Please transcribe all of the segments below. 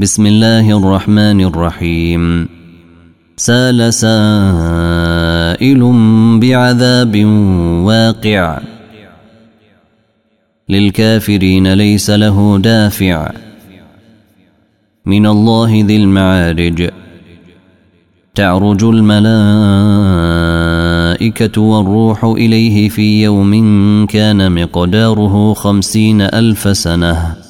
بسم الله الرحمن الرحيم سال سائل بعذاب واقع للكافرين ليس له دافع من الله ذي المعارج تعرج الملائكة والروح إليه في يوم كان مقداره خمسين ألف سنة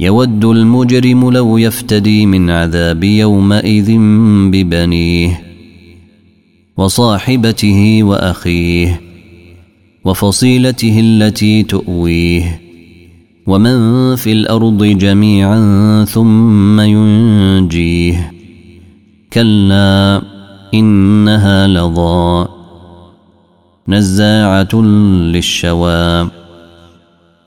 يود المجرم لو يفتدي من عذاب يومئذ ببنيه وصاحبته وأخيه وفصيلته التي تؤويه ومن في الأرض جميعا ثم ينجيه كلا إنها لظى نزاعة للشوى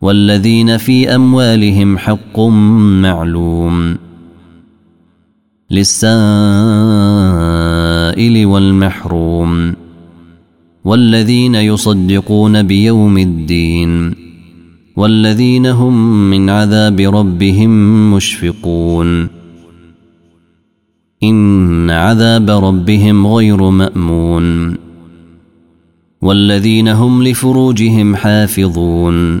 والذين في أموالهم حق معلوم للسائل والمحروم والذين يصدقون بيوم الدين والذين هم من عذاب ربهم مشفقون إن عذاب ربهم غير مأمون والذين هم لفروجهم حافظون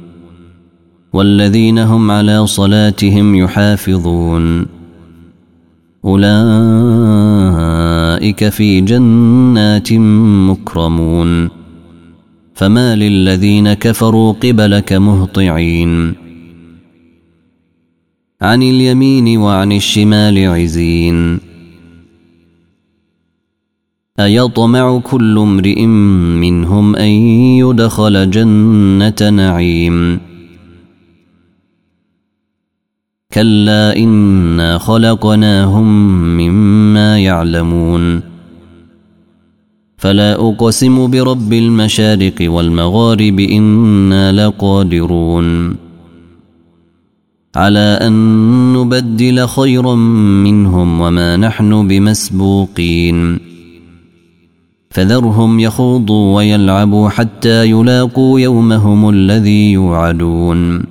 والذين هم على صلاتهم يحافظون. أولئك في جنات مكرمون. فما للذين كفروا قبلك مهطعين. عن اليمين وعن الشمال عزين. أيطمع كل امرئ منهم أن يدخل جنة نعيم. كلا انا خلقناهم مما يعلمون فلا اقسم برب المشارق والمغارب أنا لقادرون على ان نبدل خيرا منهم وما نحن بمسبوقين فذرهم يخوضوا ويلعبوا حتى يلاقوا يومهم الذي يوعدون